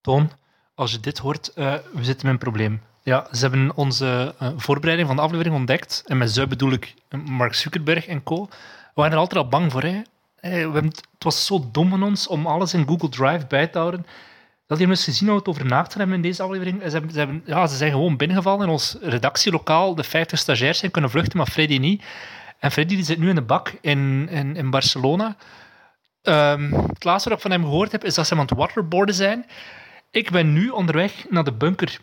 Toon, als je dit hoort, uh, we zitten met een probleem. Ja, ze hebben onze uh, voorbereiding van de aflevering ontdekt. En met ze bedoel ik Mark Zuckerberg en co. We waren er altijd al bang voor. Hè. We hebben, het was zo dom van ons om alles in Google Drive bij te houden. Dat hebben eens gezien hoe het over na te hebben in deze aflevering. Ze, hebben, ze, hebben, ja, ze zijn gewoon binnengevallen in ons redactielokaal. De 50 stagiairs zijn kunnen vluchten, maar Freddy niet. En Freddy die zit nu in de bak in, in, in Barcelona. Um, het laatste wat ik van hem gehoord heb, is dat ze aan het waterboarden zijn. Ik ben nu onderweg naar de bunker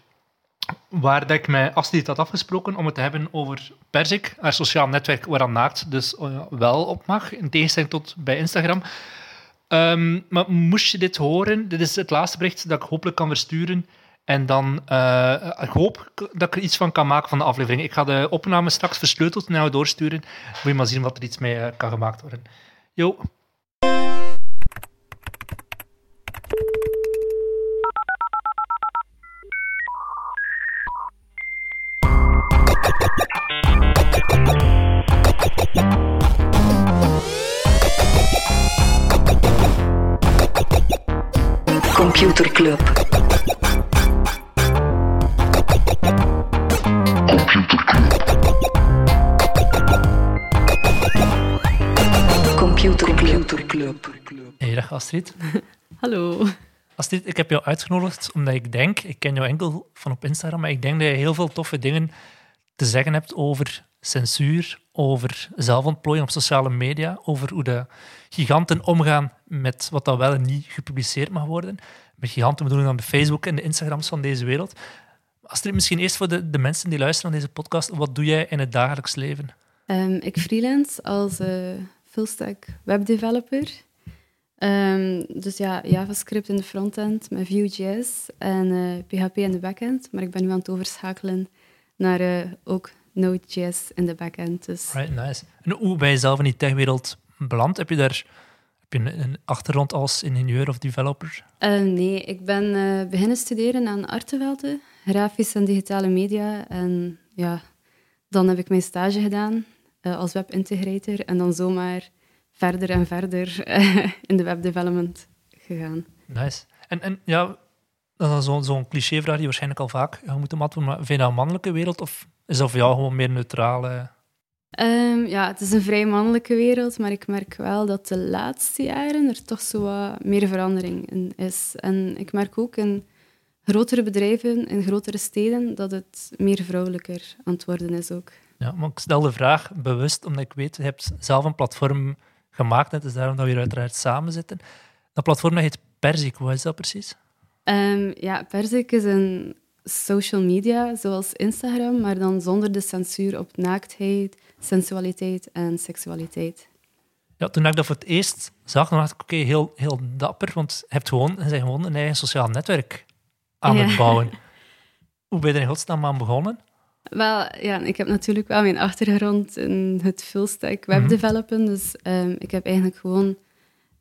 waar dat ik met Astrid had afgesproken om het te hebben over Perzik, haar sociaal netwerk waar Naakt dus uh, wel op mag, in tegenstelling tot bij Instagram. Um, maar moest je dit horen, dit is het laatste bericht dat ik hopelijk kan versturen. En dan, uh, ik hoop dat ik er iets van kan maken van de aflevering. Ik ga de opname straks versleuteld naar jou doorsturen. Moet je maar zien wat er iets mee uh, kan gemaakt worden. Jo. Astrid. Hallo. Astrid, ik heb jou uitgenodigd omdat ik denk, ik ken jou enkel van op Instagram, maar ik denk dat je heel veel toffe dingen te zeggen hebt over censuur, over zelfontplooiing op sociale media, over hoe de giganten omgaan met wat dan wel en niet gepubliceerd mag worden. Met giganten bedoel ik dan de Facebook en de Instagrams van deze wereld. Astrid, misschien eerst voor de, de mensen die luisteren naar deze podcast, wat doe jij in het dagelijks leven? Um, ik freelance als uh, fullstack webdeveloper. Um, dus ja, JavaScript in de frontend met Vue.js en uh, eh, PHP in de backend. Maar ik ben nu aan het overschakelen naar uh, ook Node.js in de backend. Dus. Right, nice. En hoe ben je zelf in die techwereld beland? Heb je daar heb je een achtergrond als ingenieur of developer? Uh, nee, ik ben uh, beginnen studeren aan Artevelde, grafische en digitale media. En ja, dan heb ik mijn stage gedaan als webintegrator en dan zomaar verder en verder in de webdevelopment gegaan. Nice. En, en ja, dat is zo'n zo clichévraag die waarschijnlijk al vaak moet moeten antwoorden, maar vind je dat een mannelijke wereld of is dat voor jou gewoon meer neutrale? Um, ja, het is een vrij mannelijke wereld, maar ik merk wel dat de laatste jaren er toch zo wat meer verandering in is. En ik merk ook in grotere bedrijven, in grotere steden, dat het meer vrouwelijker aan het worden is ook. Ja, maar ik stel de vraag bewust, omdat ik weet, je hebt zelf een platform gemaakt. Het is daarom dat we hier uiteraard samen zitten. Dat platform dat heet Perzik, wat is dat precies? Um, ja, Perzik is een social media, zoals Instagram, maar dan zonder de censuur op naaktheid, sensualiteit en seksualiteit. Ja, toen ik dat voor het eerst zag, dan dacht ik, oké, heel, heel dapper, want je hebt gewoon, je bent gewoon een eigen sociaal netwerk aan het bouwen. Hoe ben je er in godsnaam aan begonnen? Wel, ja, ik heb natuurlijk wel mijn achtergrond in het fullstack webdevelopen, mm dus um, ik heb eigenlijk gewoon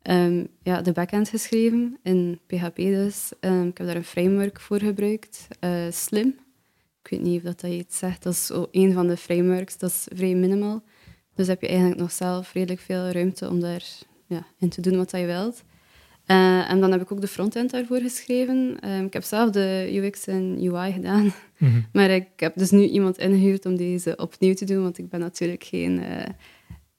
um, ja, de backend geschreven, in PHP dus. Um, ik heb daar een framework voor gebruikt, uh, Slim. Ik weet niet of dat, dat je iets zegt. Dat is een van de frameworks, dat is vrij minimal. Dus heb je eigenlijk nog zelf redelijk veel ruimte om daar ja, in te doen wat je wilt. Uh, en dan heb ik ook de frontend daarvoor geschreven. Um, ik heb zelf de UX en UI gedaan. Mm Maar ik heb dus nu iemand ingehuurd om deze opnieuw te doen, want ik ben natuurlijk geen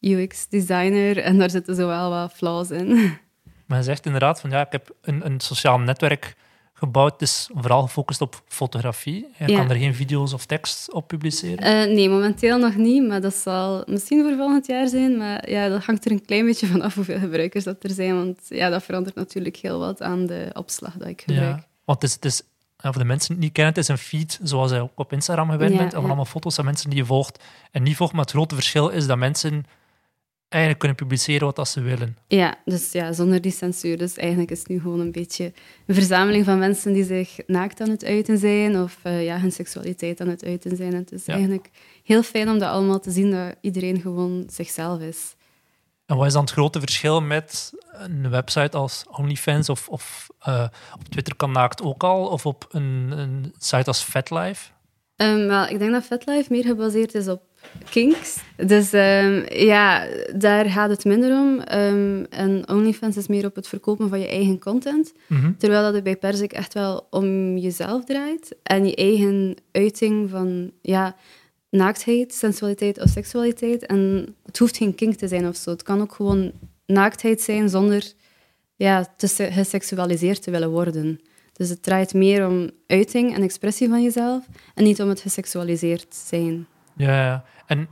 uh, UX-designer en daar zitten zowel wat flaws in. Maar je zegt inderdaad van ja, ik heb een, een sociaal netwerk gebouwd, is vooral gefocust op fotografie. Je kan er geen video's of tekst op publiceren? Uh, nee, momenteel nog niet, maar dat zal misschien voor volgend jaar zijn. Maar ja, dat hangt er een klein beetje van af hoeveel gebruikers dat er zijn, want ja, dat verandert natuurlijk heel wat aan de opslag dat ik gebruik. Ja, want het is, het is voor de mensen die het niet kennen, het is een feed zoals je ook op Instagram gewend bent, van allemaal foto's van mensen die je volgt en niet volgt. Maar het grote verschil is dat mensen eigenlijk kunnen publiceren wat ze willen. Ja, dus ja, zonder die censuur. Dus eigenlijk is het nu gewoon een beetje een verzameling van mensen die zich naakt aan het uiten zijn of uh, ja, hun seksualiteit aan het uiten zijn. En het is eigenlijk heel fijn om dat allemaal te zien, dat iedereen gewoon zichzelf is. En wat is dan het grote verschil met een website als OnlyFans of, of uh, op Twitter kan naakt ook al, of op een, een site als FetLife? Um, wel, ik denk dat FetLife meer gebaseerd is op kinks. Dus ehm, ja, daar gaat het minder om. Ehm, en OnlyFans is meer op het verkopen van je eigen content. Mhm. Terwijl dat het bij Perzik echt wel om jezelf draait. En je eigen uiting van ja, naaktheid, sensualiteit of seksualiteit. En het hoeft geen kink te zijn of zo. Het kan ook gewoon naaktheid zijn zonder ja, te se- geseksualiseerd te willen worden. Dus het draait meer om uiting en expressie van jezelf en niet om het geseksualiseerd zijn. Ja. En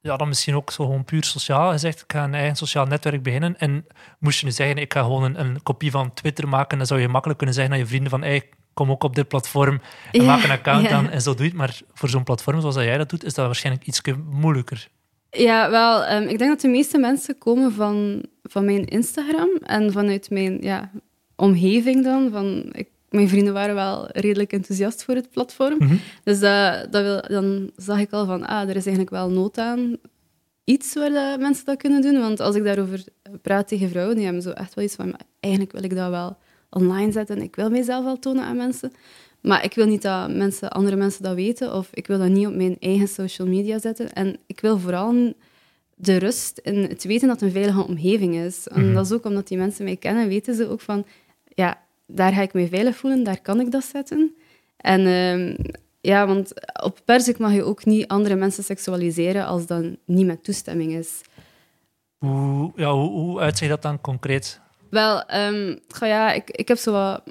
ja, dan misschien ook zo gewoon puur sociaal. Je zegt, ik ga een eigen sociaal netwerk beginnen. En moest je nu zeggen, ik ga gewoon een, een kopie van Twitter maken, dan zou je makkelijk kunnen zeggen aan je vrienden van, hey, kom ook op dit platform en Ja, maak een account ja. aan en zo doe je het. Maar voor zo'n platform zoals dat jij dat doet, is dat waarschijnlijk iets moeilijker. Ja, wel, ehm, ik denk dat de meeste mensen komen van, van mijn Instagram en vanuit mijn ja, omgeving dan. Van, ik, mijn vrienden waren wel redelijk enthousiast voor het platform. Mhm. Dus dat, dat wil, dan zag ik al van, ah, er is eigenlijk wel nood aan iets waar dat mensen dat kunnen doen. Want als ik daarover praat tegen vrouwen, die hebben zo echt wel iets van, "Maar eigenlijk wil ik dat wel online zetten. Ik wil mijzelf wel tonen aan mensen. Maar ik wil niet dat mensen, andere mensen dat weten, of ik wil dat niet op mijn eigen social media zetten. En ik wil vooral de rust in het weten dat het een veilige omgeving is. En Mhm. dat is ook omdat die mensen mij kennen, weten ze ook van, ja, daar ga ik me veilig voelen, daar kan ik dat zetten. En ehm, ja, want op Perzik mag je ook niet andere mensen seksualiseren als dat niet met toestemming is. Hoe, ja, hoe, hoe uitziet dat dan concreet? Wel, goh ja, ik, ik heb zo wat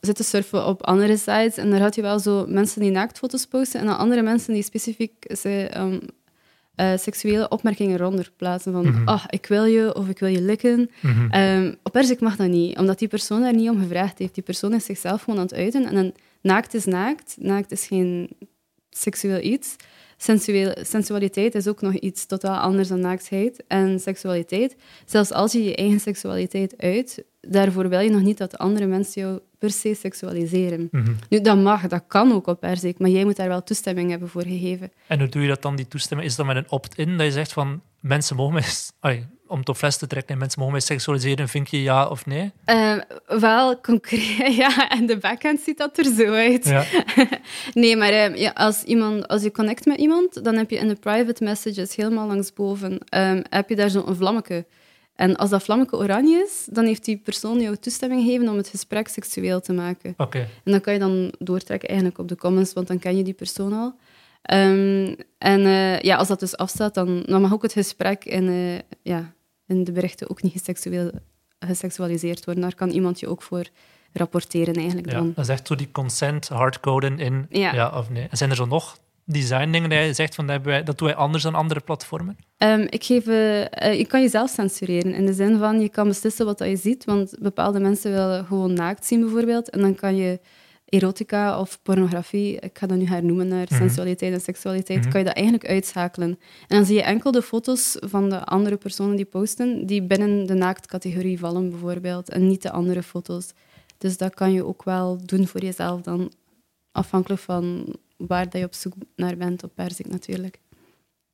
zitten surfen op andere sites en daar had je wel zo mensen die naaktfoto's posten en dan andere mensen die specifiek ze, ehm, eh, seksuele opmerkingen eronder plaatsen van Mhm. ah, ik wil je of ik wil je likken. Mhm. Ehm, op Perzik mag dat niet, omdat die persoon daar niet om gevraagd heeft. Die persoon is zichzelf gewoon aan het uiten en een naakt is naakt. Naakt is geen seksueel iets. Sensualiteit is ook nog iets totaal anders dan naaktheid. En seksualiteit, zelfs als je je eigen seksualiteit uit, daarvoor wil je nog niet dat andere mensen jou per se seksualiseren. Mhm. Nu, dat mag, dat kan ook op Perzik, maar jij moet daar wel toestemming hebben voor gegeven. En hoe doe je dat dan, die toestemming? Is dat met een opt-in, dat je zegt van, mensen mogen mij... Om op fles te trekken, mensen mogen mij seksualiseren, vind je ja of nee? Eh, wel concreet, ja, en de backhand ziet dat er zo uit. Ja. Nee, maar eh, ja, als, iemand, als je connect met iemand, dan heb je in de private messages helemaal langsboven ehm heb je daar zo'n vlammetje. En als dat vlammetje oranje is, dan heeft die persoon jou toestemming gegeven om het gesprek seksueel te maken. Oké. En dan kan je dan doortrekken eigenlijk op de comments, want dan ken je die persoon al. Ehm, en eh, ja, als dat dus afstaat, dan, dan mag ook het gesprek in, eh, ja, in de berichten ook niet geseksualiseerd worden. Daar kan iemand je ook voor rapporteren eigenlijk Ja, dan. dat is echt zo die consent hardcoden in ja. Ja. of nee. En zijn er zo nog design dingen dat je zegt van dat, wij, dat doen wij anders dan andere platformen? Ehm, ik geef, eh, je kan jezelf censureren in de zin van je kan beslissen wat dat je ziet, want bepaalde mensen willen gewoon naakt zien bijvoorbeeld. En dan kan je erotica of pornografie, ik ga dat nu hernoemen naar Mhm. sensualiteit en seksualiteit, Mhm. kan je dat eigenlijk uitschakelen. En dan zie je enkel de foto's van de andere personen die posten, die binnen de naaktcategorie vallen bijvoorbeeld, en niet de andere foto's. Dus dat kan je ook wel doen voor jezelf dan, afhankelijk van waar dat je op zoek naar bent op Perzik natuurlijk.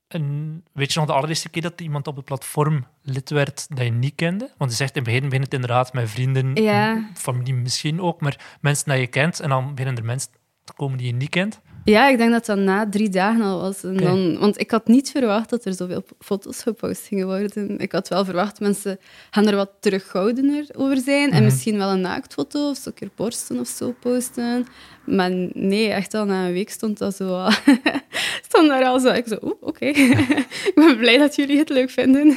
En weet je nog de allereerste keer dat iemand op het platform lid werd dat je niet kende? Want je zegt in het begin begint het inderdaad met vrienden, Ja. familie misschien ook, maar mensen die je kent en dan beginnen er mensen te komen die je niet kent. Ja, ik denk dat dat na drie dagen al was. En dan, want ik had niet verwacht dat er zoveel foto's gepost gingen worden. Ik had wel verwacht, mensen gaan er wat terughoudener over zijn. En Mhm. misschien wel een naaktfoto of zo, een keer borsten of zo posten. Maar nee, echt al na een week stond dat zo... stond daar al zo... Ik zo, oeh, oké. ik ben blij dat jullie het leuk vinden.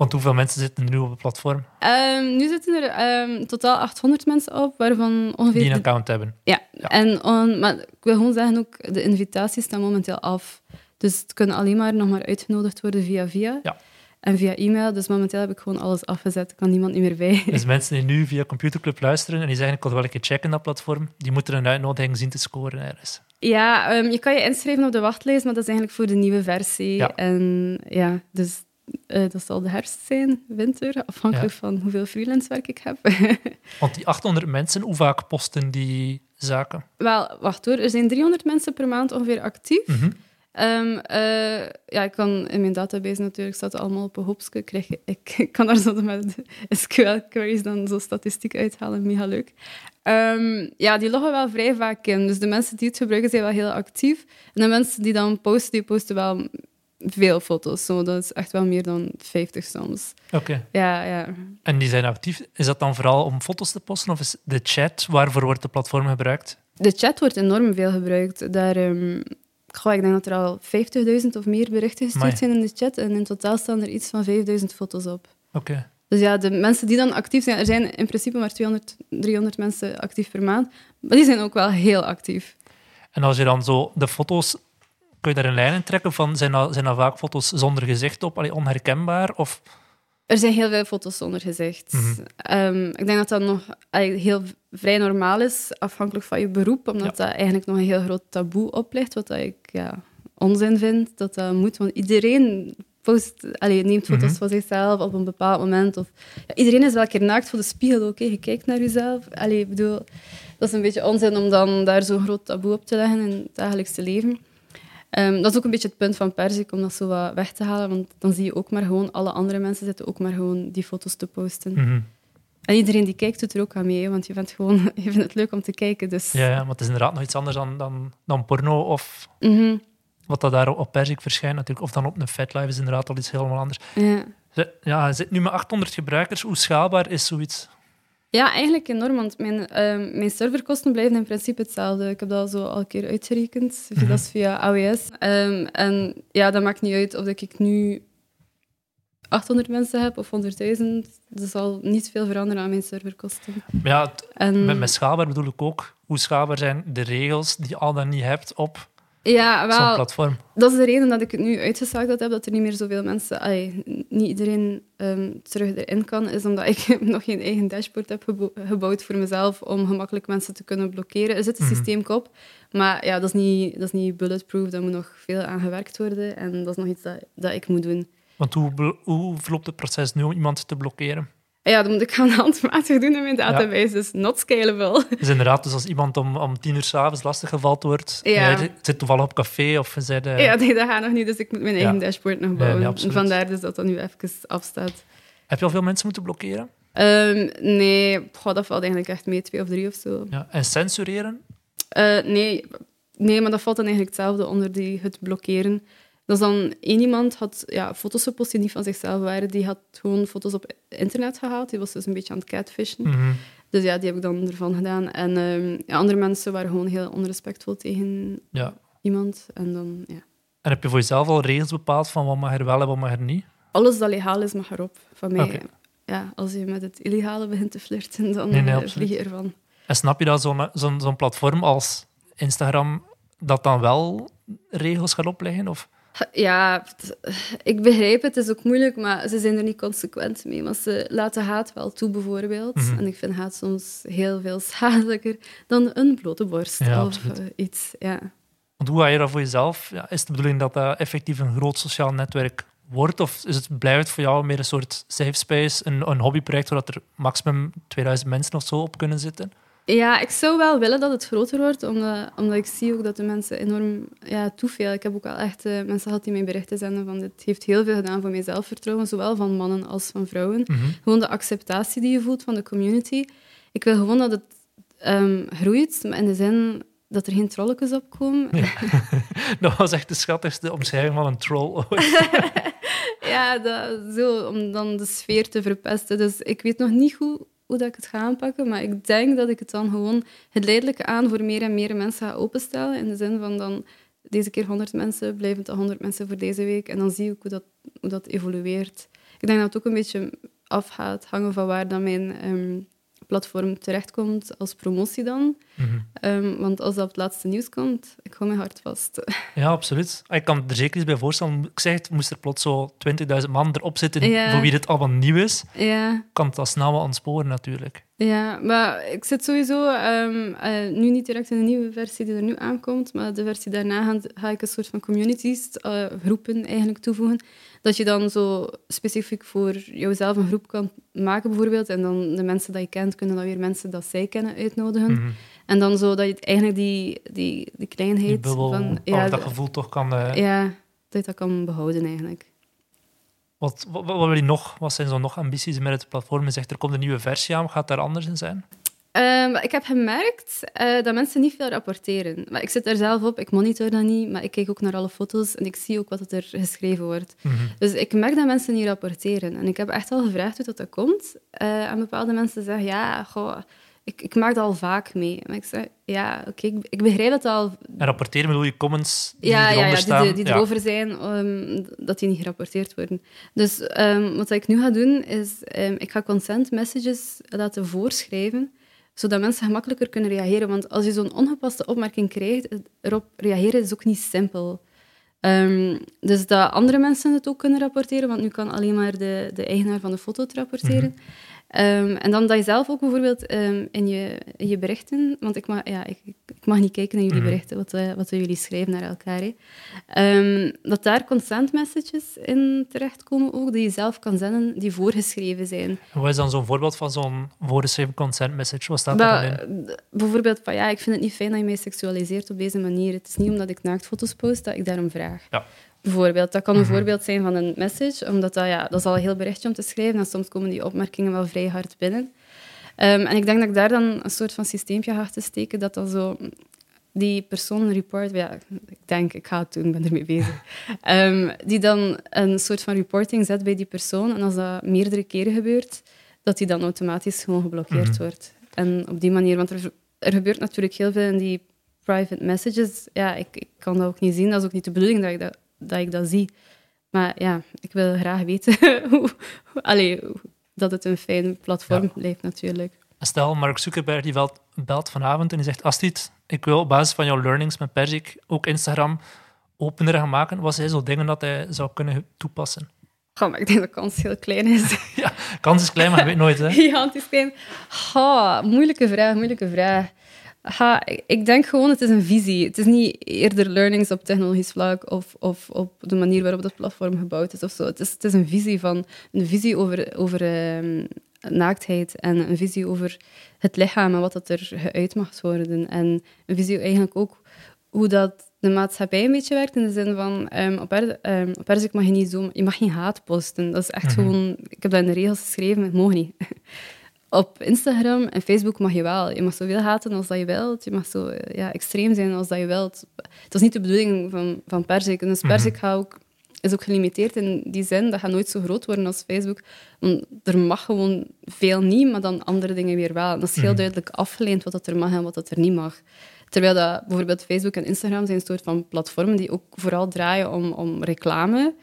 Want hoeveel mensen zitten er nu op het platform Ehm, nu zitten er ehm, totaal 800 mensen op, waarvan ongeveer... die een de- account hebben? Ja, Ja. En, on- maar ik wil gewoon zeggen, ook, de invitaties staan momenteel af. Dus het kunnen alleen maar nog maar uitgenodigd worden via via. Ja. En via e-mail. Dus momenteel heb ik gewoon alles afgezet. Er kan niemand niet meer bij. Dus mensen die nu via Computerclub luisteren en die zeggen ik wil wel een keer checken dat platform, die moeten een uitnodiging zien te scoren ergens. Ja, ehm, je kan je inschrijven op de wachtlijst, maar dat is eigenlijk voor de nieuwe versie. Ja. En ja, dus eh, dat zal de herfst zijn, winter, afhankelijk van hoeveel freelance werk ik heb. Want die 800 mensen, hoe vaak posten die zaken? Wel, wacht hoor. Er zijn 300 mensen per maand ongeveer actief. Mhm. Ehm, eh, ja, ik kan in mijn database natuurlijk, staat het allemaal op een krijg- ik, ik kan daar zo met SQL-queries dan zo statistiek uithalen, mega leuk. Ehm, ja, die loggen wel vrij vaak in. Dus de mensen die het gebruiken zijn wel heel actief. En de mensen die dan posten, die posten wel veel foto's. Zo, dat is echt wel meer dan 50 soms. Oké. Ja, ja. En die zijn actief. Is dat dan vooral om foto's te posten of is de chat, waarvoor wordt de platform gebruikt? De chat wordt enorm veel gebruikt. Daar, goh, ik denk dat er al 50.000 of meer berichten gestuurd Amai. zijn in de chat. En in totaal staan er iets van 5.000 foto's op. Oké. Dus ja, de mensen die dan actief zijn, er zijn in principe maar 200, 300 mensen actief per maand. Maar die zijn ook wel heel actief. En als je dan zo de foto's, kun je daar een lijn in trekken van, zijn dat, zijn dat vaak foto's zonder gezicht op, allee, onherkenbaar? Of, Er zijn heel veel foto's zonder gezicht. Mhm. Ehm, ik denk dat dat nog heel vrij normaal is, afhankelijk van je beroep, omdat dat eigenlijk nog een heel groot taboe oplegt, wat dat ik ja, onzin vind dat dat moet. Want iedereen post, allee, neemt foto's Mhm. van zichzelf op een bepaald moment. Of, ja, iedereen is wel een keer naakt voor de spiegel. Oké, je kijkt naar jezelf. Allee, ik bedoel, dat is een beetje onzin om dan daar zo'n groot taboe op te leggen in het dagelijkse leven. Ehm, dat is ook een beetje het punt van Perzik, om dat zo wat weg te halen. Want dan zie je ook maar gewoon, alle andere mensen zitten ook maar gewoon die foto's te posten. Mhm. En iedereen die kijkt doet er ook aan mee, want je vindt, gewoon, je vindt het leuk om te kijken. Dus, ja, ja, maar het is inderdaad nog iets anders dan, dan, dan porno of Mhm, wat dat daar op Perzik verschijnt natuurlijk. Of dan op een FetLive is inderdaad al iets helemaal anders. ja. Ja, je zit nu met 800 gebruikers. Hoe schaalbaar is zoiets? Ja, eigenlijk enorm, want mijn, ehm, mijn serverkosten blijven in principe hetzelfde. Ik heb dat zo al een keer uitgerekend. Mhm. Dat is via AWS. Ehm, en ja, dat maakt niet uit of ik nu 800 mensen heb of 100.000. Er zal niet veel veranderen aan mijn serverkosten. Ja, En, met, met schaalbaar bedoel ik ook, hoe schaalbaar zijn de regels die je al dan niet hebt op ja, zo'n wel, platform? Dat is de reden dat ik het nu uitgeschakeld heb, dat er niet meer zoveel mensen, niet iedereen ehm, terug erin kan, is omdat ik nog geen eigen dashboard heb gebo- gebouwd voor mezelf om gemakkelijk mensen te kunnen blokkeren. Er zit een Mhm. systeem op, maar ja, dat is, niet, dat is niet bulletproof, daar moet nog veel aan gewerkt worden en dat is nog iets dat, dat ik moet doen. Want hoe, hoe verloopt het proces nu om iemand te blokkeren? Ja, dat moet ik gaan handmatig doen in mijn database, dus not scalable. Dus inderdaad, dus als iemand om, om tien uur s'avonds lastiggevallen wordt, Ja. zit toevallig op café of je de... Ja, nee, dat gaat nog niet, dus ik moet mijn eigen Ja. dashboard nog bouwen. nee. Vandaar dus dat dat nu even afstaat. Heb je al veel mensen moeten blokkeren? Ehm, nee, dat valt eigenlijk echt mee, twee of drie of zo. Ja. En censureren? Eh, nee, nee, maar dat valt dan eigenlijk hetzelfde onder die, het blokkeren. Dus dan één iemand had ja, foto's gepost die niet van zichzelf waren. Die had gewoon foto's op internet gehaald. Die was dus een beetje aan het catfishen. Mhm. Dus ja, die heb ik dan ervan gedaan. En ehm, ja, andere mensen waren gewoon heel onrespectvol tegen Ja. iemand. En dan, ja. En heb je voor jezelf al regels bepaald van wat mag er wel en wat mag er niet? Alles dat legaal is, mag erop. Van mij, ja, als je met het illegale begint te flirten, dan Nee, nee, eh, vlieg je ervan. En snap je dat zo'n zo'n zo'n platform als Instagram dat dan wel regels gaat opleggen? Of? Ja, ik begrijp het. Het is ook moeilijk, maar ze zijn er niet consequent mee. Want ze laten haat wel toe, bijvoorbeeld. Mhm. En ik vind haat soms heel veel schadelijker dan een blote borst Ja, of eh, iets. Ja. Want hoe ga je dat voor jezelf? Ja, is de bedoeling dat dat effectief een groot sociaal netwerk wordt? Of is het, blijft het voor jou meer een soort safe space, een, een hobbyproject waar dat er maximum 2000 mensen of zo op kunnen zitten? Ja, ik zou wel willen dat het groter wordt, omdat, omdat ik zie ook dat de mensen enorm ja, toeveel. Ik heb ook wel echt eh, mensen gehad die mij berichten zenden van dit heeft heel veel gedaan voor mijn zelfvertrouwen, zowel van mannen als van vrouwen. Mhm. Gewoon de acceptatie die je voelt van de community. Ik wil gewoon dat het ehm, groeit, maar in de zin dat er geen trolletjes opkomen. Dat was echt de schattigste omschrijving van een troll ooit. Ja, dat, zo, om dan de sfeer te verpesten. Dus ik weet nog niet goed hoe dat ik het ga aanpakken, maar ik denk dat ik het dan gewoon geleidelijk aan voor meer en meer mensen ga openstellen. In de zin van dan deze keer 100 mensen, blijven het 100 mensen voor deze week. En dan zie ik hoe dat, hoe dat evolueert. Ik denk dat het ook een beetje af gaat hangen van waar dan mijn ehm, platform terechtkomt als promotie dan. Mhm. Ehm, want als dat op het laatste nieuws komt, ik hou mijn hart vast. Ja, absoluut. Ik kan er zeker iets bij voorstellen. Ik zeg het, moest er plots zo 20.000 man erop zitten Ja. voor wie dit allemaal nieuw is, ja. kan het dat snel wel aansporen natuurlijk. Ja, maar ik zit sowieso ehm, eh, nu niet direct in de nieuwe versie die er nu aankomt, maar de versie daarna ga, ga ik een soort van communities, eh, groepen eigenlijk toevoegen. Dat je dan zo specifiek voor jezelf een groep kan maken bijvoorbeeld. En dan de mensen die je kent, kunnen dan weer mensen dat zij kennen uitnodigen. Mhm. En dan zo dat je eigenlijk die, die, die kleinheid Die bubbel, van... of dat gevoel toch kan... eh, ja, dat je dat kan behouden eigenlijk. wat, wat, wat wil je nog? Wat zijn zo nog ambities met het platform? Je zegt, er komt een nieuwe versie aan. Gaat daar anders in zijn? Ehm, ik heb gemerkt eh, dat mensen niet veel rapporteren. Maar ik zit er zelf op, ik monitor dat niet, maar ik kijk ook naar alle foto's en ik zie ook wat er geschreven wordt. Dus ik merk dat mensen niet rapporteren. En ik heb echt al gevraagd hoe dat, dat komt. Uh, en bepaalde mensen zeggen, ja, goh, ik, ik maak dat al vaak mee. Maar ik zeg, ja, oké, ik, ik, begrijp het al. En rapporteren bedoel je comments die ja, eronder ja, staan? die, die Ja. erover zijn, um, dat die niet gerapporteerd worden. Dus um, wat ik nu ga doen, is um, ik ga consent messages laten voorschrijven, zodat mensen gemakkelijker kunnen reageren. Want als je zo'n ongepaste opmerking krijgt, erop reageren is ook niet simpel. Dus dat andere mensen het ook kunnen rapporteren, want nu kan alleen maar de, de eigenaar van de foto het rapporteren. Mhm. Um, en dan dat je zelf ook bijvoorbeeld um, in, je, in je berichten, want ik mag, ja, ik, ik mag niet kijken naar jullie Mhm. berichten, wat, uh, wat jullie schrijven naar elkaar. Um, dat daar consent messages in terechtkomen ook, die je zelf kan zenden, die voorgeschreven zijn. En Wat is dan zo'n voorbeeld van zo'n voorgeschreven consent message? Wat staat daar dan in? Bijvoorbeeld van ja, ik vind het niet fijn dat je mij seksualiseert op deze manier. Het is niet omdat ik naaktfoto's post dat ik daarom vraag. Ja. Bijvoorbeeld, dat kan een Mhm. voorbeeld zijn van een message, omdat dat, ja, dat is al een heel berichtje om te schrijven en soms komen die opmerkingen wel vrij hard binnen. Um, en ik denk dat ik daar dan een soort van systeempje ga te steken, dat dan zo die persoon report, ja, ik denk, ik ga het doen, ik ben ermee bezig, um, die dan een soort van reporting zet bij die persoon en als dat meerdere keren gebeurt, dat die dan automatisch gewoon geblokkeerd Mhm. wordt. En op die manier, want er, er gebeurt natuurlijk heel veel in die private messages. Ja, ik, ik kan dat ook niet zien, dat is ook niet de bedoeling dat ik dat dat ik dat zie. Maar ja, ik wil graag weten hoe, allee, dat het een fijn platform Ja. blijft natuurlijk. Stel, Mark Zuckerberg die belt, belt vanavond en die zegt Astrid, ik wil op basis van jouw learnings met Perzik ook Instagram opener gaan maken. Wat zijn zo dingen dat hij zou kunnen toepassen? Goh, maar ik denk dat de kans heel klein is. Kans is klein, maar je weet nooit. Hè? Gigantisch klein. Ha, moeilijke vraag, moeilijke vraag. Ha, ik- denk gewoon, het is een visie. Het is niet eerder learnings op technologisch vlak of, of op de manier waarop dat platform gebouwd is of zo. Het is, het is een visie van een visie over, over ehm, naaktheid en een visie over het lichaam en wat dat er geuit mag worden. En een visie eigenlijk ook hoe dat de maatschappij een beetje werkt in de zin van ehm, op, er, ehm, op Erzik mag je niet zo, je mag geen haat posten. Dat is echt Mhm. gewoon, ik heb dat in de regels geschreven, het mag niet. Op Instagram en Facebook mag je wel. Je mag zoveel haten als dat je wilt. Je mag zo eh, ja, extreem zijn als dat je wilt. Het is niet de bedoeling van, van Perzik. En dus Perzik gaat ook, is ook gelimiteerd in die zin. Dat gaat nooit zo groot worden als Facebook. Want er mag gewoon veel niet, maar dan andere dingen weer wel. En dat is heel Mhm. duidelijk afgeleend wat dat er mag en wat dat er niet mag. Terwijl dat bijvoorbeeld Facebook en Instagram zijn een soort van platformen die ook vooral draaien om, om reclame.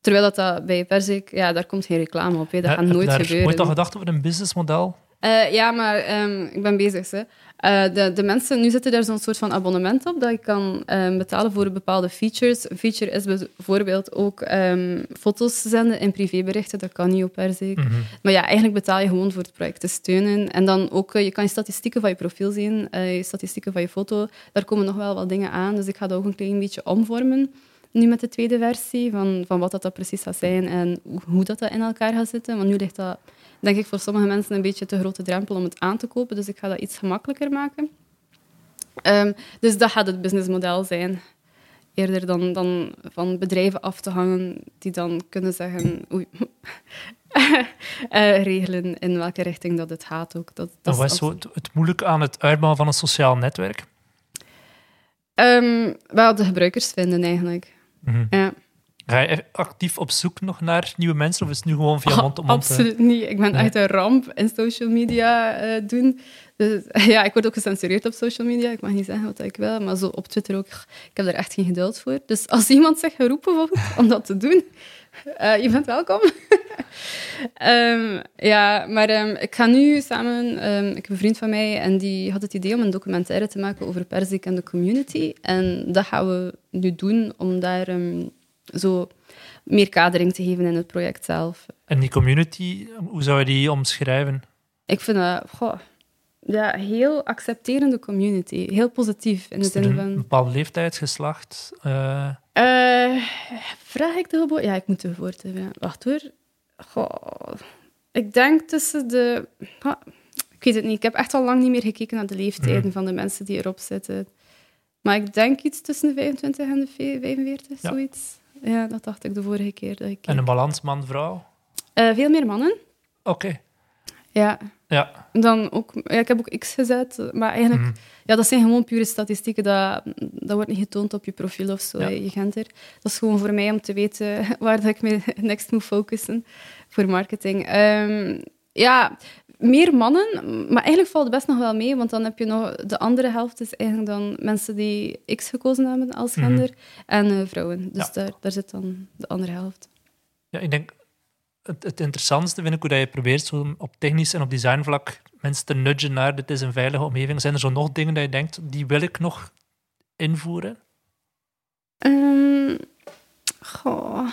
Terwijl dat, dat bij Perzik, ja, daar komt geen reclame op. Hè. Dat gaat nooit daar gebeuren. ooit al gedacht over een businessmodel? Eh, ja, maar ehm, ik ben bezig. Hè. Eh, de, de mensen, nu zit er daar zo'n soort van abonnement op dat je kan ehm, betalen voor bepaalde features. Een feature is bijvoorbeeld ook ehm, foto's zenden in privéberichten. Dat kan niet op Perzik. Mhm. Maar ja, eigenlijk betaal je gewoon voor het project te steunen. En dan ook, eh, je kan je statistieken van je profiel zien, je statistieken van je foto. Daar komen nog wel wat dingen aan. Dus ik ga dat ook een klein beetje omvormen. Nu met de tweede versie, van, van wat dat, dat precies gaat zijn en hoe, dat, dat in elkaar gaat zitten. Want nu ligt dat, denk ik, voor sommige mensen een beetje te grote drempel om het aan te kopen. Dus ik ga dat iets gemakkelijker maken. Ehm, dus dat gaat het businessmodel zijn. Eerder dan, dan van bedrijven af te hangen die dan kunnen zeggen... Oei, eh, regelen in welke richting dat het gaat ook. Dat, dat Wat is zo het, het moeilijke aan het uitbouwen van een sociaal netwerk? Ehm, wel de gebruikers vinden eigenlijk. Mhm. Ja. Ga je actief op zoek nog naar nieuwe mensen of is het nu gewoon via mond op mond? eh? Absoluut niet. Ik ben Nee. echt een ramp in social media eh, doen. Dus, ja, ik word ook gecensureerd op social media. Ik mag niet zeggen wat ik wil, maar zo op Twitter ook. Ik heb daar echt geen geduld voor. Dus als iemand zich geroepen om dat te doen, eh, je bent welkom. Ehm, ja, maar ehm, ik ga nu samen... ehm, ik heb een vriend van mij en die had het idee om een documentaire te maken over Perzik en de community. En dat gaan we nu doen om daar zo meer kadering te geven in het project zelf. En die community, hoe zou je die omschrijven? Ik vind dat goh, ja, heel accepterende community. Heel positief in de Is zin een van... bepaalde leeftijd, geslacht? eh, Eh, vraag ik de geboorte? Ja, ik moet de geboorte hebben. ja. Wacht hoor. Goh, ik denk tussen de... ik weet het niet. Ik heb echt al lang niet meer gekeken naar de leeftijden Mhm. van de mensen die erop zitten. Maar ik denk iets tussen de 25 en de 45, Ja. zoiets. Ja, dat dacht ik de vorige keer dat ik en een balans man-vrouw? Eh, veel meer mannen. Oké. Ja. Ja. Dan ook, ja, ik heb ook X gezet, maar eigenlijk, Mhm. ja, dat zijn gewoon pure statistieken. Dat, dat wordt niet getoond op je profiel of zo. Ja. Je kent er. Dat is gewoon voor mij om te weten waar dat ik me next moet focussen voor marketing. Ehm, ja, meer mannen, maar eigenlijk valt het best nog wel mee, want dan heb je nog de andere helft is eigenlijk dan mensen die X gekozen hebben als Mhm. gender en eh, vrouwen. Dus Ja. daar, daar zit dan de andere helft. Ja, ik denk, het, het interessantste vind ik hoe dat je probeert zo op technisch en op designvlak mensen te nudgen naar dit is een veilige omgeving. Zijn er zo nog dingen dat je denkt, die wil ik nog invoeren? Ehm, goh,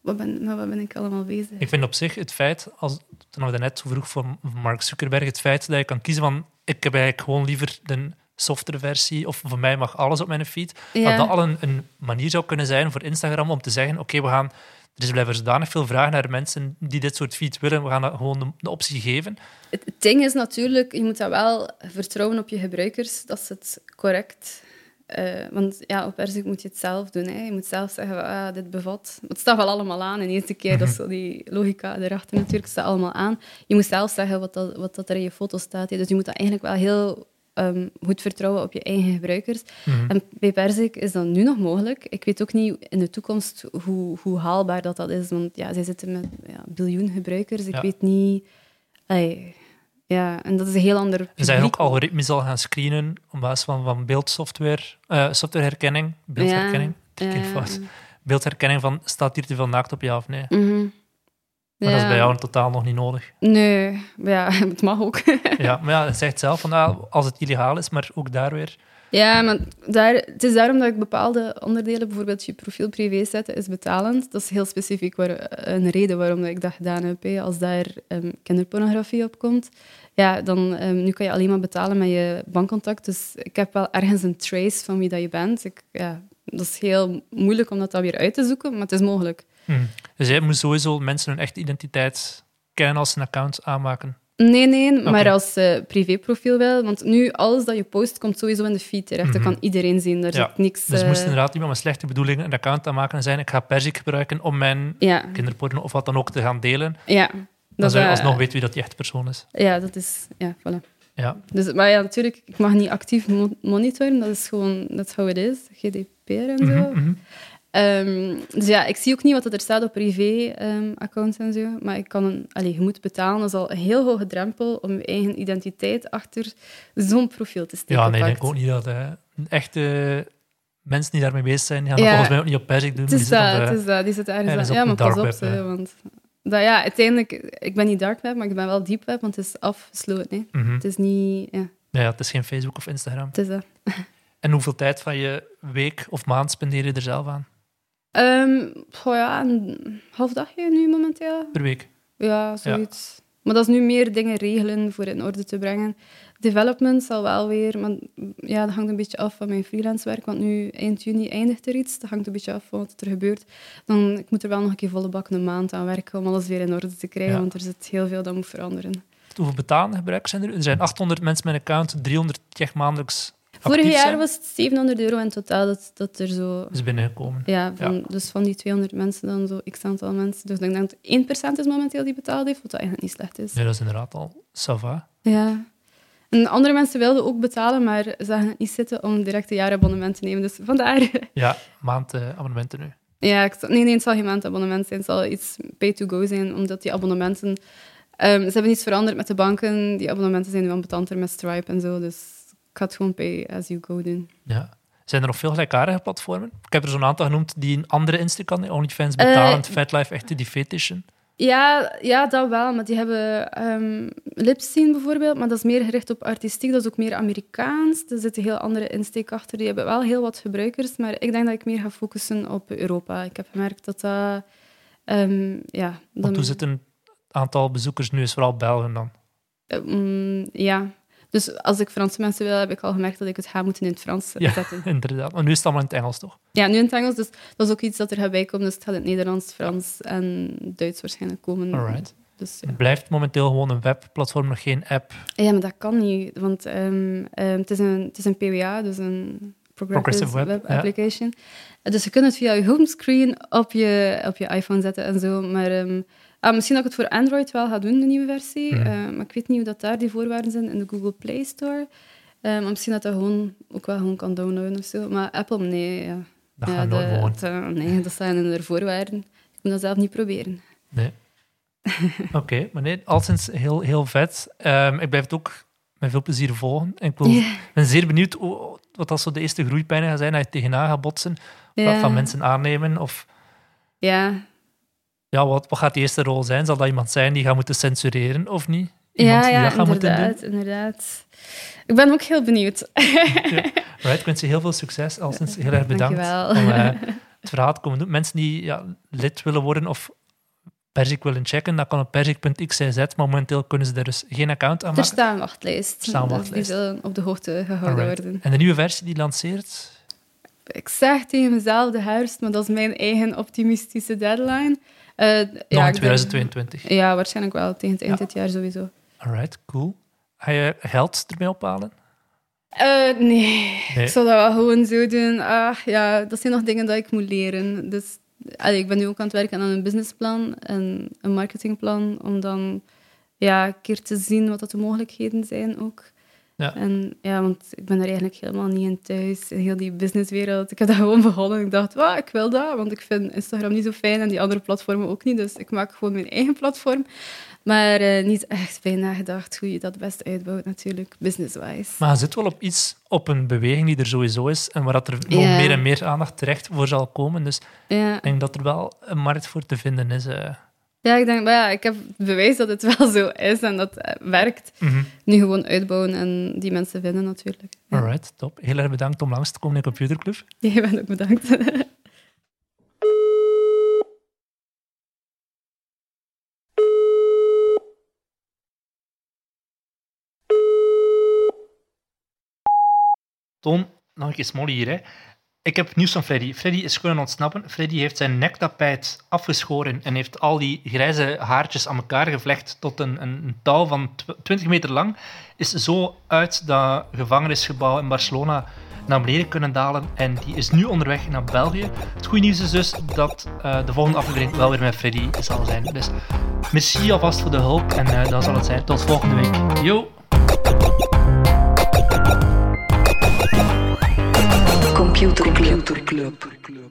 wat ben, met wat ben ik allemaal bezig? Ik vind op zich het feit, als, toen we net zo vroeg van Mark Zuckerberg, het feit dat je kan kiezen van ik heb eigenlijk gewoon liever de softere versie of voor mij mag alles op mijn feed, dat Ja. dat al een, een manier zou kunnen zijn voor Instagram om te zeggen oké, we gaan... Er is blijven zodanig veel vraag naar mensen die dit soort feeds willen. We gaan dat gewoon de, de optie geven. Het ding is natuurlijk, je moet dat wel vertrouwen op je gebruikers, dat ze het correct... eh, want ja, op Erzik moet je het zelf doen. Hè. Je moet zelf zeggen, ah, dit bevat... Het staat wel allemaal aan. In de eerste keer, dat is zo die logica erachter natuurlijk, staat allemaal aan. Je moet zelf zeggen wat, dat, wat dat er in je foto staat. hè. Dus je moet dat eigenlijk wel heel ehm, goed vertrouwen op je eigen gebruikers. En bij Perzik is dat nu nog mogelijk. Ik weet ook niet in de toekomst hoe, hoe haalbaar dat, dat is. Want ja, zij zitten met ja, biljoen gebruikers. Ik Ja. weet niet... Ja, en dat is een heel ander Er zijn ook algoritmes al gaan screenen op basis van, van beeldsoftware, eh, softwareherkenning, beeldherkenning, Ja, fout. beeldherkenning van staat hier te veel naakt op ja of nee. Mhm. Maar dat is bij jou totaal nog niet nodig. Nee, ja, het mag ook. Ja, maar ja, het zegt zelf van ah, als het illegaal is, maar ook daar weer. Ja, maar daar, het is daarom dat ik bepaalde onderdelen, bijvoorbeeld je profiel privé zetten, is betalend. Dat is heel specifiek waar, een reden waarom dat ik dat gedaan heb. hè. Als daar ehm, kinderpornografie op komt, ja, dan ehm, nu kan je alleen maar betalen met je bankcontact. Dus ik heb wel ergens een trace van wie dat je bent. Ik, ja, dat is heel moeilijk om dat dan weer uit te zoeken, maar het is mogelijk. Hm. Dus jij moet sowieso mensen hun echte identiteit kennen als ze een account aanmaken. Nee, nee, maar als eh, privéprofiel wel. Want nu, alles dat je post, komt sowieso in de feed terecht. Dat kan iedereen zien. Daar Mhm. Ja, zit niks... Dus eh, moest inderdaad iemand met slechte bedoelingen een account aanmaken en zijn ik ga Perzik gebruiken om mijn Ja, kinderporno of wat dan ook te gaan delen. ja. Dan Dat, zou je eh, alsnog weten wie dat die echte persoon is. Ja, dat is... Ja, voilà. Ja, Dus, maar ja, natuurlijk, ik mag niet actief mo- monitoren. Dat is gewoon... Dat is how it is. GDPR en zo. Mhm, mhm. Ehm, dus ja, ik zie ook niet wat er staat op privé-accounts en zo. Maar ik kan een, allee, je moet betalen. Dat is al een heel hoge drempel om je eigen identiteit achter zo'n profiel te steken. Ja, nee, ik pakt. denk ook niet dat eh, echte mensen die daarmee bezig zijn, gaan Ja. dat volgens mij ook niet op Perzik doen. Het is zitten dat, het is dat. Die zit ergens aan. Ja, maar pas op, web, want... Dat, ja, uiteindelijk... Ik ben niet dark web, maar ik ben wel deep web, want het is afgesloten. Hè. mhm. Het is niet... Ja, Ja, ja, het is geen Facebook of Instagram. het is dat. En hoeveel tijd van je week of maand spendeer je er zelf aan? Ja, een half dagje nu momenteel. Per week? Ja, zoiets. Maar dat is nu meer dingen regelen voor in orde te brengen. Development zal wel weer, maar ja, dat hangt een beetje af van mijn freelance werk. Want nu eind juni eindigt er iets. Dat hangt een beetje af van wat er gebeurt. Dan, ik moet er wel nog een keer volle bak een maand aan werken om alles weer in orde te krijgen. Ja. Want er zit heel veel dat moet veranderen. Hoeveel betalende gebruikers zijn er? Er zijn 800 mensen met een account, 300 die echt maandelijks Vorig jaar zijn. was het 700 euro in totaal dat, dat er zo... is binnengekomen. Ja, van, dus van die 200 mensen dan zo x aantal mensen. Dus ik denk dat 1% is momenteel die betaald heeft, wat eigenlijk niet slecht is. Ja, dat is inderdaad al ça va. Ja. En andere mensen wilden ook betalen, maar ze zagen het niet zitten om direct een jaarabonnement te nemen. Dus vandaar... Ja, maandabonnementen nu. Ja, ik, nee, nee, het zal geen maandabonnement zijn. Het zal iets pay-to-go zijn, omdat die abonnementen... ehm, ze hebben iets veranderd met de banken. Die abonnementen zijn nu ambetanter met Stripe en zo. Dus ik ga het gewoon pay-as-you-go doen. Ja. Zijn er nog veel gelijkaardige platformen? Ik heb er zo'n aantal genoemd die een andere Insta kan. OnlyFans betalend, Eh, FatLife, echt die fetishen. Ja, ja, dat wel. Maar die hebben Lipscene bijvoorbeeld, maar dat is meer gericht op artistiek. Dat is ook meer Amerikaans. Er zit een heel andere insteek achter. Die hebben wel heel wat gebruikers, maar ik denk dat ik meer ga focussen op Europa. Ik heb gemerkt dat dat... ehm, ja, Want hoe zit een aantal bezoekers nu? Is vooral Belgen dan? ehm, ja. Dus als ik Franse mensen wil, heb ik al gemerkt dat ik het ga moeten in het Frans Ja. zetten. Inderdaad. Maar nu is het allemaal in het Engels, toch? Ja, nu in het Engels, dus dat is ook iets dat er gaat bij komen. Dus het gaat in het Nederlands, Frans en Duits waarschijnlijk komen. Alright. Dus, ja. Het blijft momenteel gewoon een webplatform, nog geen app. Ja, maar dat kan niet, want ehm, ehm, het, is een, het is een PWA, dus een Progressive, Progressive Web, ja. Application. Dus je kunt het via je homescreen op je, op je iPhone zetten en zo, maar ehm, Ah, misschien dat ik het voor Android wel ga doen, de nieuwe versie. Mhm. Eh, maar ik weet niet hoe dat daar die voorwaarden zijn in de Google Play Store. Eh, maar misschien dat dat gewoon ook wel gewoon kan downloaden of zo. Maar Apple, nee. Ja. Dat ja, de- het, nee, dat staan in de voorwaarden. Ik moet dat zelf niet proberen. Nee. Oké, maar nee, al sinds heel, heel vet. Ehm, ik blijf het ook met veel plezier volgen. En ik wil, ben zeer benieuwd hoe- wat dat zo de eerste groeipijnen gaan zijn, dat je tegenaan gaat botsen. Wat Ja. van mensen aannemen. Of Ja, ja, wat, wat gaat die eerste rol zijn? Zal dat iemand zijn die gaat moeten censureren of niet? Iemand ja, die ja dat inderdaad, inderdaad. Ik ben ook heel benieuwd. Right, ik wens je heel veel succes. Al sinds heel erg bedankt om eh, het verhaal te komen doen. Mensen die ja, lid willen worden of Perzik willen checken, dat kan op perzik.xyz. Maar momenteel kunnen ze er dus geen account aan Er maken. wachtlijst. Er staat een Dus wachtlijst. die zullen op de hoogte gehouden Alright. worden. En de nieuwe versie die lanceert? Ik zeg tegen mezelf de herfst, maar dat is mijn eigen optimistische deadline. Nog ja, in ik denk- 2022. Ja, waarschijnlijk wel. Tegen het eind Ja. dit jaar sowieso. Alright, cool. Ga je geld ermee ophalen? Eh, nee. Nee. ik zal dat wel gewoon zo doen. Ah, ja, dat zijn nog dingen dat ik moet leren. Dus allee, ik ben nu ook aan het werken aan een businessplan en een marketingplan, om dan ja, een keer te zien wat dat de mogelijkheden zijn ook. Ja. En ja, want ik ben er eigenlijk helemaal niet in thuis, in heel die businesswereld. Ik heb dat gewoon begonnen. Ik dacht, "Wauw, ik wil dat, want ik vind Instagram niet zo fijn en die andere platformen ook niet. Dus ik maak gewoon mijn eigen platform. Maar eh, niet echt bij nagedacht hoe je dat best uitbouwt, natuurlijk, business-wise. Maar je zit wel op iets, op een beweging die er sowieso is en waar dat er nog meer en meer aandacht terecht voor zal komen. Dus ik denk dat er wel een markt voor te vinden is. eh. Ja, ik denk, maar ja, ik heb bewijs dat het wel zo is en dat het werkt. Mhm. Nu gewoon uitbouwen en die mensen vinden natuurlijk. Ja. Alright, top. Heel erg bedankt om langs te komen in de Computerclub. Jij bent ook bedankt. Toon, nog een keer hier. Hè. Ik heb nieuws van Freddy. Freddy is kunnen ontsnappen. Freddy heeft zijn nektapijt afgeschoren en heeft al die grijze haartjes aan elkaar gevlecht tot een, een, touw van tw- 20 meter lang. Is zo uit dat gevangenisgebouw in Barcelona naar beneden kunnen dalen en die is nu onderweg naar België. Het goede nieuws is dus dat eh, de volgende aflevering wel weer met Freddy zal zijn. Dus merci alvast voor de hulp en eh dat zal het zijn. Tot volgende week. Yo! Computer Club.